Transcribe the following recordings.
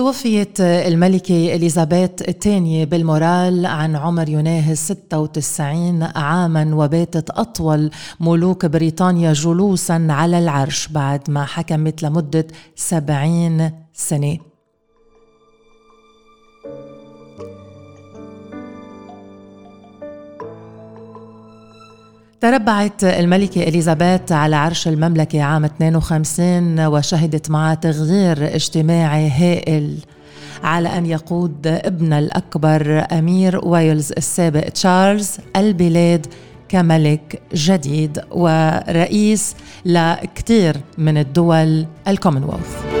توفيت الملكة إليزابيث الثانية بالمورال عن عمر يناهز 96 عاما وباتت أطول ملوك بريطانيا جلوسا على العرش بعد ما حكمت لمدة 70 سنة. تربعت الملكة إليزابيث على عرش المملكة عام 52 وشهدت معها تغيير اجتماعي هائل على أن يقود ابن الأكبر أمير ويلز السابق تشارلز البلاد كملك جديد ورئيس لكثير من الدول الكومنولث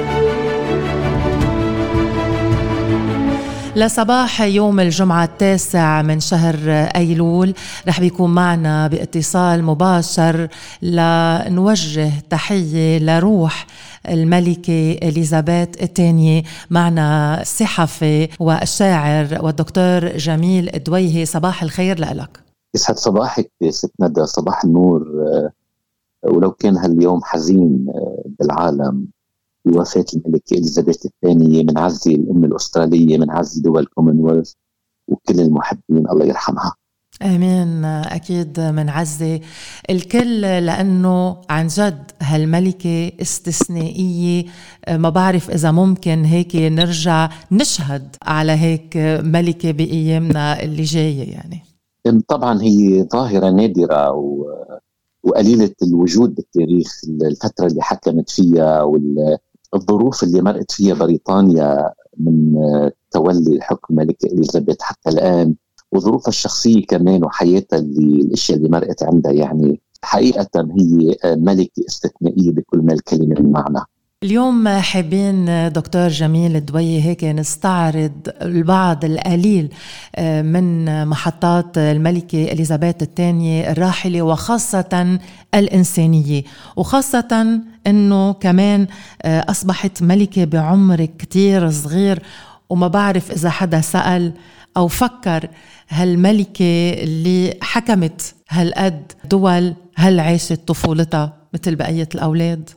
لصباح يوم الجمعة التاسع من شهر أيلول. رح بيكون معنا باتصال مباشر لنوجه تحية لروح الملكة إليزابيث الثانية. معنا الصحفي والشاعر والدكتور جميل دويهي. صباح الخير لك. يسعد صباحك ست ندى. صباح النور. ولو كان هاليوم حزين بالعالم بوفاة الملكة إليزابيث الثانية من عزي الأم الأسترالية من عزي دول كومنولث وكل المحبين الله يرحمها. آمين. أكيد من عزي الكل لأنه عن جد هالملكة استثنائية. ما بعرف إذا ممكن هيك نرجع نشهد على هيك ملكة بأيامنا اللي جاية يعني. طبعا هي ظاهرة نادرة و... وقليلة الوجود بالتاريخ الفترة اللي حكمت فيها وال... الظروف اللي مرقت فيها بريطانيا من تولي حكم الملكة إليزابيث حتى الآن وظروفها الشخصية كمان وحياتها اللي الأشياء اللي مرقت عندها يعني حقيقة هي ملكة استثنائية بكل ما الكلمة من معنى اليوم حابين دكتور جميل الدوي هيك نستعرض البعض القليل آه، من محطات الملكة إليزابيث الثانية الراحلة وخاصة الإنسانية وخاصة أنه كمان آه، أصبحت ملكة بعمر كتير صغير وما بعرف إذا حدا سأل أو فكر هالملكة اللي حكمت هالقد دول هل عاشت طفولتها مثل بقية الأولاد؟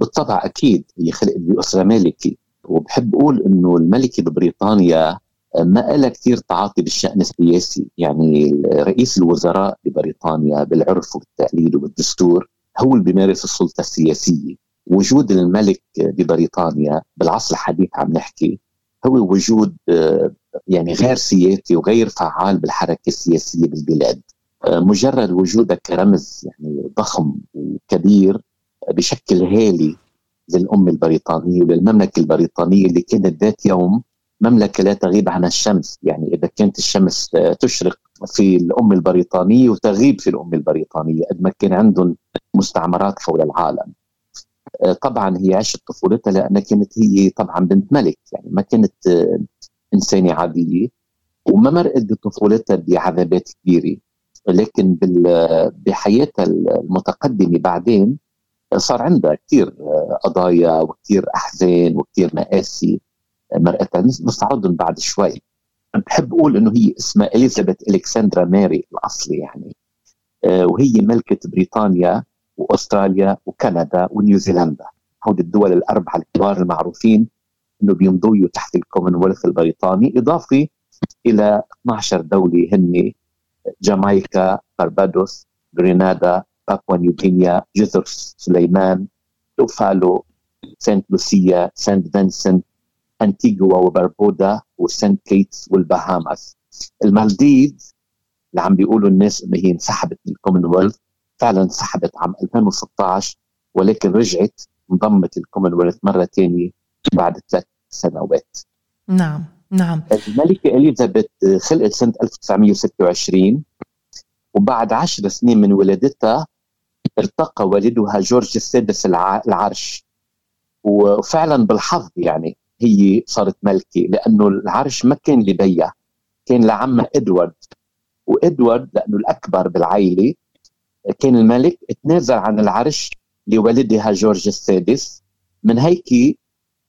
بالطبع أكيد هي خلقت باسره مالكي وبحب أقول إنه الملكة ببريطانيا ما لها كثير تعاطي بالشأن السياسي. يعني رئيس الوزراء ببريطانيا بالعرف والتقليد وبالدستور هو اللي بيمارس السلطة السياسية. وجود الملك ببريطانيا بالعصر الحديث عم نحكي هو وجود يعني غير سياسي وغير فعال بالحركة السياسية بالبلاد. مجرد وجودها كرمز يعني ضخم وكبير بشكل هالي للأمة البريطانية وللمملكة البريطانية اللي كانت ذات يوم مملكة لا تغيب عن الشمس. يعني إذا كانت الشمس تشرق في الأمة البريطانية وتغيب في الأمة البريطانية قد ما كان عندهم مستعمرات حول العالم. طبعا هي عاشت طفولتها لأنها كانت هي طبعا بنت ملك. يعني ما كانت إنسانة عادية وما مرقت بطفولتها بعذابات كبيرة. لكن بحياتها المتقدمة بعدين صار عندها كثير آه، قضايا وكثير أحزان وكثير مآسي. آه، مرقتها نستعرضهم بعد شوي. بحب أقول إنه هي اسمها اليزابيث الكسندرا ماري الأصلي يعني. آه، وهي ملكة بريطانيا وأستراليا وكندا ونيوزيلندا هود الدول الأربعة الكبار المعروفين إنه بيمضوا تحت الكومنولث البريطاني اضافه إلى 12 دولة هن جامايكا بربادوس غرينادا بابوا نيوغينيا جزر سليمان توفالو سانت لوسيا سانت فينسنت انتيغوا وبربودا وسانت كيتس والبهاماس. المالديف اللي عم بيقولوا الناس إنه هي انسحبت من الكومنولث فعلا انسحبت عام 2016 ولكن رجعت انضمت الكومنولث مرة ثانية بعد ثلاث سنوات. نعم نعم. الملكة إليزابيث خلقت سنة 1926 وبعد عشر سنين من ولادتها ارتقى والدها جورج السادس العرش. وفعلا بالحظ يعني هي صارت ملكة لأنه العرش ما كان لبيها كان لعمها إدوارد. وإدوارد لأنه الأكبر بالعائلة كان الملك تنازل عن العرش لوالدها جورج السادس. من هيك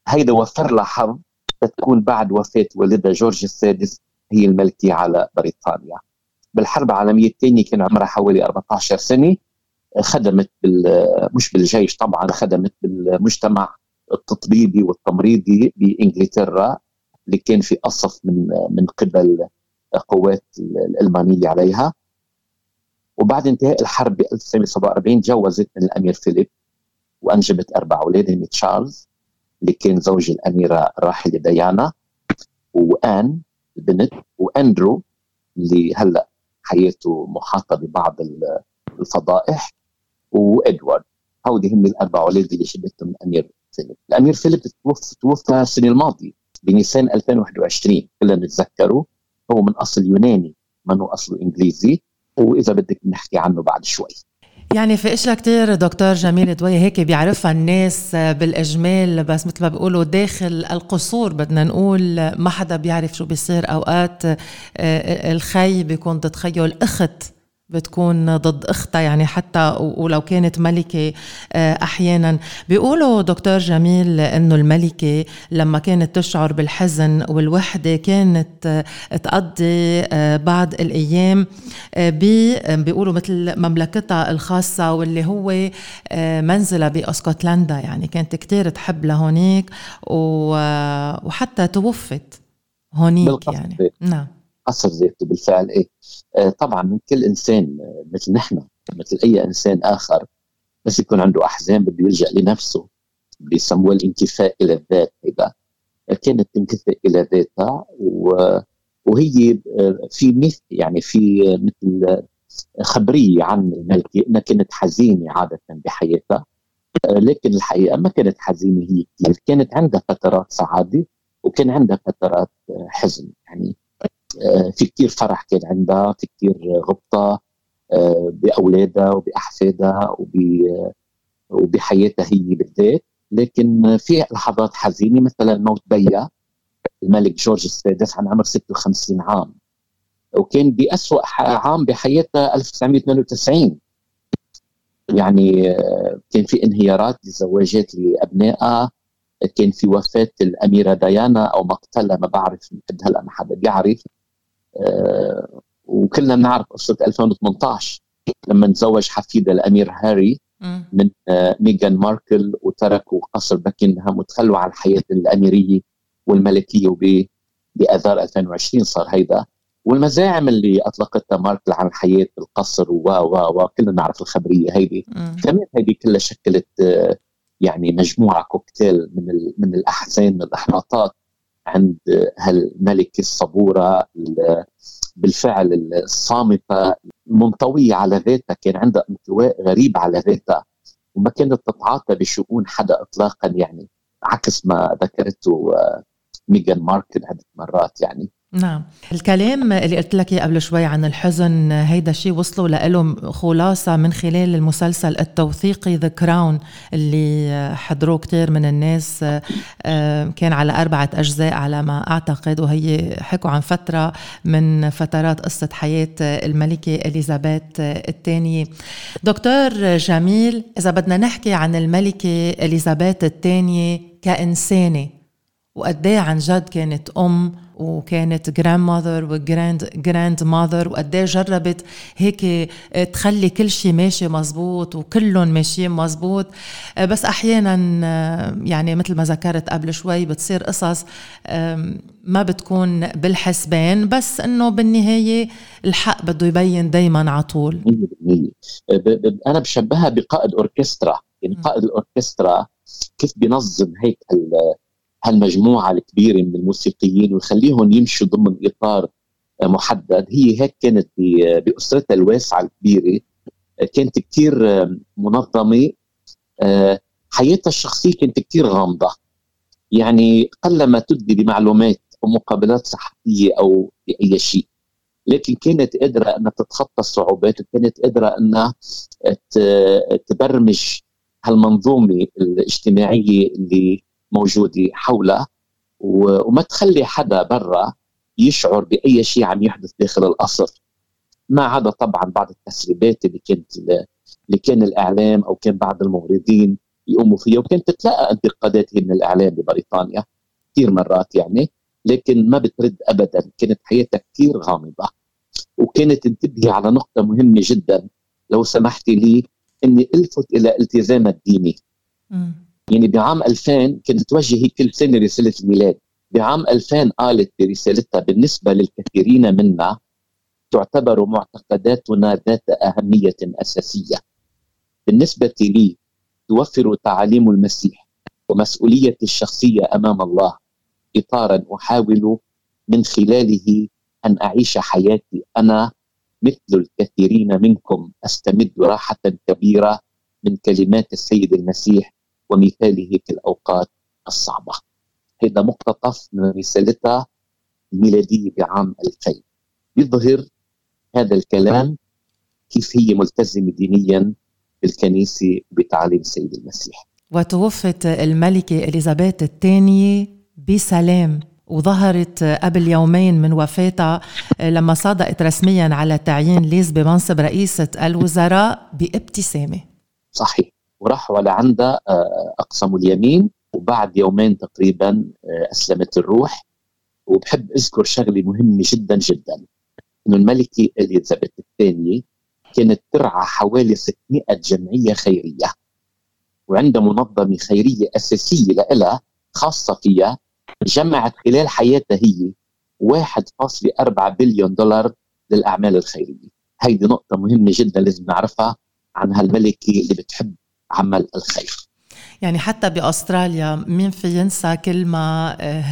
هيدا وفر لها حظ تكون بعد وفاة والدها جورج السادس هي الملكة على بريطانيا. بالحرب العالمية الثانية كان عمرها حوالي 14 سنة. خدمت بال مش بالجيش طبعا خدمت بالمجتمع التطبيبي والتمريضي بإنجلترا اللي كان في قصف من من قبل قوات الألمانية عليها. وبعد انتهاء الحرب ب 1947 جوزت من الأمير فيليب وأنجبت أربع أولاد هن تشارلز اللي كان زوج الأميرة الراحله ديانا وآن البنت وأندرو اللي هلأ حياته محاطة ببعض الفضائح. وإدوارد. هودي هم الأربع أولاد اللي جابتهم الأمير فيليب. الأمير فيليب توفى توفى السنة الماضية بنيسان 2021 كلنا نتذكره. هو من أصل يوناني منه أصله إنجليزي وإذا بدك نحكي عنه بعد شوي. يعني في إشياء كتير دكتور جميل دوي هيك بيعرفها الناس بالإجمال بس مثل ما بيقولوا داخل القصور بدنا نقول ما حدا بيعرف شو بيصير أوقات آه، الخي بيكون ضد خيه الاخت بتكون ضد أختها يعني حتى ولو كانت ملكة آه، أحيانا. بيقولوا دكتور جميل إنه الملكة لما كانت تشعر بالحزن والوحدة كانت آه، تقضي آه، بعض الأيام بيقولوا مثل مملكتها الخاصة واللي هو منزلها باسكتلندا. يعني كانت كتير تحب لهونيك وحتى توفت هونيك يعني. نعم. اثر ذاته بالفعل إيه. آه طبعا من كل إنسان آه، مثل نحن مثل أي إنسان آخر بس يكون عنده أحزان بده يلجأ لنفسه بيسموه الانكفاء إلى الذات هيدا كانت تنكفئ إلى ذاتها وهي آه، في مثل يعني في مثل خبرية عن الملكه إنها كانت حزينة عادة بحياتها لكن الحقيقة ما كانت حزينة هي كثير كانت عندها فترات سعادة وكان عندها فترات حزن يعني في كثير فرح كان عندها في كثير غبطة آه، بأولادها وبأحفادها وبحياتها هي بالذات. لكن في لحظات حزينة مثلا موت بيا الملك جورج السادس عن عمر 56 عام. وكان بأسوأ عام بحياتها 1992 يعني آه، كان في انهيارات لزواجات لأبنائها. كان في وفاة الأميرة ديانا أو مقتلها ما بعرف هلا ما حدا بيعرف. آه، وكلنا بنعرف قصة 2018 لما تزوج حفيدة الأمير هاري من آه، ميغان ماركل وتركوا قصر باكنهام وتخلوا عن الحياة الأميرية والملكية بآذار 2020 صار هيدا. والمزاعم اللي أطلقتها ماركل عن الحياة بالقصر و و و كلنا نعرف الخبرية هيدي. كمان هيدي كلها شكلت آه، يعني مجموعة كوكتيل من من الأحزان من الإحباطات. عند هالملكه الصبورة بالفعل الصامتة منطوية على ذاتها كان عندها انطواء غريب على ذاتها وما كانت تتعاطى بشؤون حدا اطلاقا يعني عكس ما ذكرته آه، ميغان ماركل عدة مرات يعني. نعم. الكلام اللي قلت لك قبل شوي عن الحزن هيدا الشيء وصلوا له خلاصة من خلال المسلسل التوثيقي ذا كراون اللي حضروه كتير من الناس. آه، كان على أربعة أجزاء على ما أعتقد وهي حكوا عن فترة من فترات قصة حياة الملكة إليزابيث الثانية. دكتور جميل إذا بدنا نحكي عن الملكة إليزابيث الثانية كإنسانة وقد عن جد كانت أم وكانت grandmother و grand grandmother وقد جربت هيك تخلي كل شيء ماشي مزبوط وكلهم ماشيين مزبوط. بس أحيانا يعني مثل ما ذكرت قبل شوي بتصير قصص ما بتكون بالحسبان بس إنه بالنهاية الحق بده يبين دائما على طول. أنا بشبهها بقائد أوركسترا. يعني قائد الأوركسترا كيف بينظم هيك هالمجموعه الكبيرة من الموسيقيين ويخليهم يمشوا ضمن إطار محدد. هي هيك كانت بأسرتها الواسعة الكبيرة. كانت كثير منظمة. حياتها الشخصية كانت كثير غامضة. يعني قلما تدي بمعلومات أو مقابلات صحفية أو بأي شيء. لكن كانت قادرة إنها تتخطى الصعوبات وكانت قادرة إنها تبرمج هالمنظومة الاجتماعية اللي موجوده حولها وما تخلي حدا برا يشعر بأي شيء عم يحدث داخل القصر. ما عدا طبعا بعض التسريبات اللي كانت اللي كان الإعلام أو كان بعض الموردين يقوموا فيها وكانت تتلقى انتقادات من الإعلام ببريطانيا كثير مرات يعني لكن ما بترد ابدا كانت حياتها كثير غامضة. وكانت تنتبهي على نقطة مهمة جدا لو سمحتي لي إني ألفت إلى التزامها الديني. يعني بعام 2000 كانت توجه كل سنة رسالة الميلاد. بعام 2000 قالت برسالتها بالنسبة للكثيرين منا تعتبر معتقداتنا ذات أهمية أساسية. بالنسبة لي توفر تعاليم المسيح ومسؤوليتي الشخصية أمام الله. اطارا أحاول من خلاله أن أعيش حياتي أنا مثل الكثيرين منكم. أستمد راحة كبيرة من كلمات السيد المسيح ومثاله في الأوقات الصعبة. هذا مقتطف من رسالتها الميلادية بعام 2000 يظهر هذا الكلام كيف هي ملتزمة دينيا بالكنيسة بتعاليم السيد المسيح. وتوفت الملكة إليزابيث الثانية بسلام وظهرت قبل يومين من وفاتها لما صادقت رسميا على تعيين ليز بمنصب رئيسة الوزراء بابتسامة صحيح وراحوا لعندها آه، أقسموا اليمين وبعد يومين تقريبا آه، أسلمت الروح. وبحب أذكر شغلة مهمة جدا جدا إنه الملكة إليزابيث الثانية كانت ترعى حوالي 600 جمعية خيرية. وعندها منظمة خيرية أساسية لها خاصة فيها جمعت خلال حياتها هي 1.4 بليون دولار للأعمال الخيرية. هيدي نقطة مهمة جدا لازم نعرفها عن هالملكة اللي بتحب عمل الخير. يعني حتى بأستراليا مين في ينسى كل ما آه،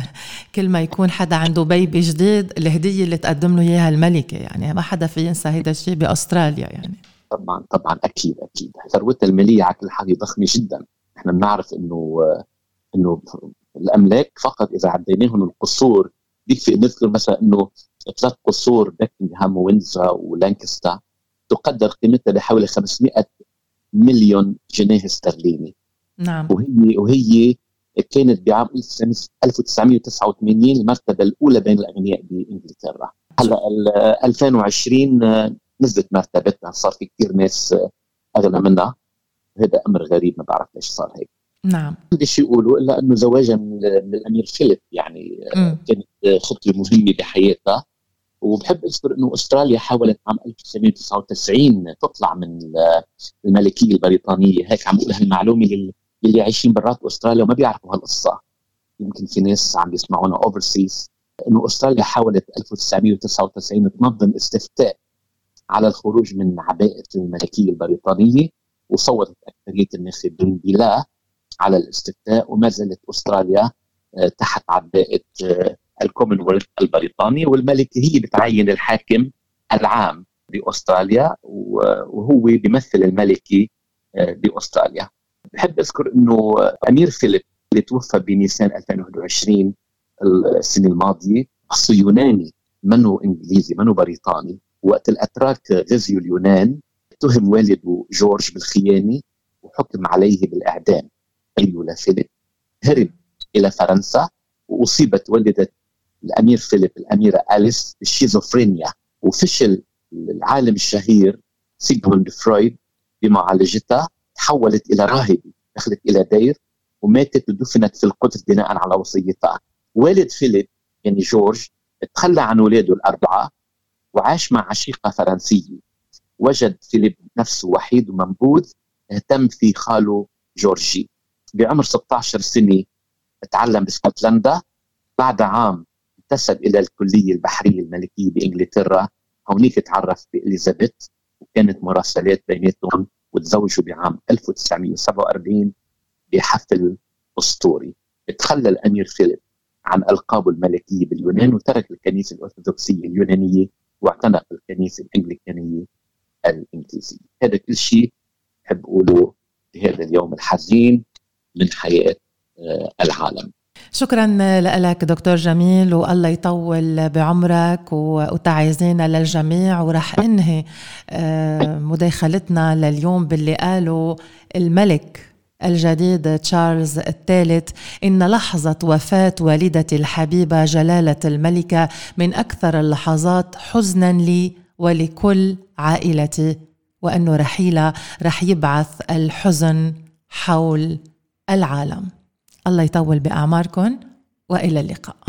كل ما يكون حدا عنده بيبي جديد الهدية اللي تقدم له إياها الملكة. يعني ما حدا في ينسى هيدا الشيء بأستراليا يعني. طبعا طبعا أكيد أكيد. ثروتها الماليه على كل حال ضخمة جدا. إحنا بنعرف إنه آه، إنه الأملاك فقط إذا عديناهم القصور يكفي نذكر مثلا إنه ثلاث قصور بكنغهام وينزا ولانكستا تقدر قيمتها بحوالي 500 مليون جنيه استرليني. نعم. وهي وهي كانت بعام 1989 المرتبة الأولى بين الأغنياء بإنجلترا. هلا 2020 نزلت مرتبتها صار في كثير ناس أغنى منها. هذا أمر غريب ما بعرف ليش صار هيك. نعم. شيء يقولوا إلا إنه زواجها من, الأمير فيليب يعني م. كانت خطوة مهمة بحياتها. وبحب أذكر إنه أستراليا حاولت عام 1999 تطلع من الملكية البريطانية. هيك عم بقول هالمعلومة للي عايشين برات أستراليا وما بيعرفوا هالقصة. يمكن في ناس عم بيسمعونا overseas إنه أستراليا حاولت 1999 تنظم استفتاء على الخروج من عباءة الملكية البريطانية وصوتت أكثرية الناخبين بلا على الاستفتاء وما زالت أستراليا آه، تحت عباءة آه، الكومنولث البريطاني والملكه هي بتعين الحاكم العام بأستراليا وهو بيمثل الملكه آه، بأستراليا. بحب أذكر إنه أمير فيليب اللي توفى بنيسان 2021 السنة الماضية اصله يوناني منه إنجليزي منه بريطاني. وقت الأتراك غزيوا اليونان اتهم والده جورج بالخيانة وحكم عليه بالإعدام. إيه ولا فيليب هرب إلى فرنسا وأصيبت والدة الأمير فيليب الأميرة أليس بالشيزوفرينيا وفشل العالم الشهير سيغموند فرويد بمعالجتها تحولت إلى راهبة دخلت إلى دير وماتت ودفنت في القدس بناء على وصيتها. والد فيليب يعني جورج تخلى عن اولاده الأربعة وعاش مع عشيقة فرنسية. وجد فيليب نفسه وحيد ومنبوذ اهتم في خاله جورجي. بعمر 16 سنة تعلم باسكتلندا. بعد عام انتسب إلى الكلية البحرية الملكية بإنجلترا. هونيك تعرف بإليزابيث وكانت مراسلات بيناتهم وتزوجوا بعام 1947 بحفل أسطوري. تخلى الأمير فيليب عن ألقابه الملكية باليونان وترك الكنيسة الأرثوذكسية اليونانية واعتنق الكنيسه الانجليكانيه الإنجليزية. هذا كل شيء بحب أقوله بهذا اليوم الحزين من حياة آه، العالم. شكرا لك دكتور جميل والله يطول بعمرك وتعايزينا للجميع ورح انهي آه، مداخلتنا لليوم باللي قاله الملك الجديد تشارلز الثالث. إن لحظة وفاة والدتي الحبيبة جلالة الملكة من أكثر اللحظات حزنا لي ولكل عائلتي وأنه رحيلها رح يبعث الحزن حول العالم. الله يطول باعماركم وإلى اللقاء.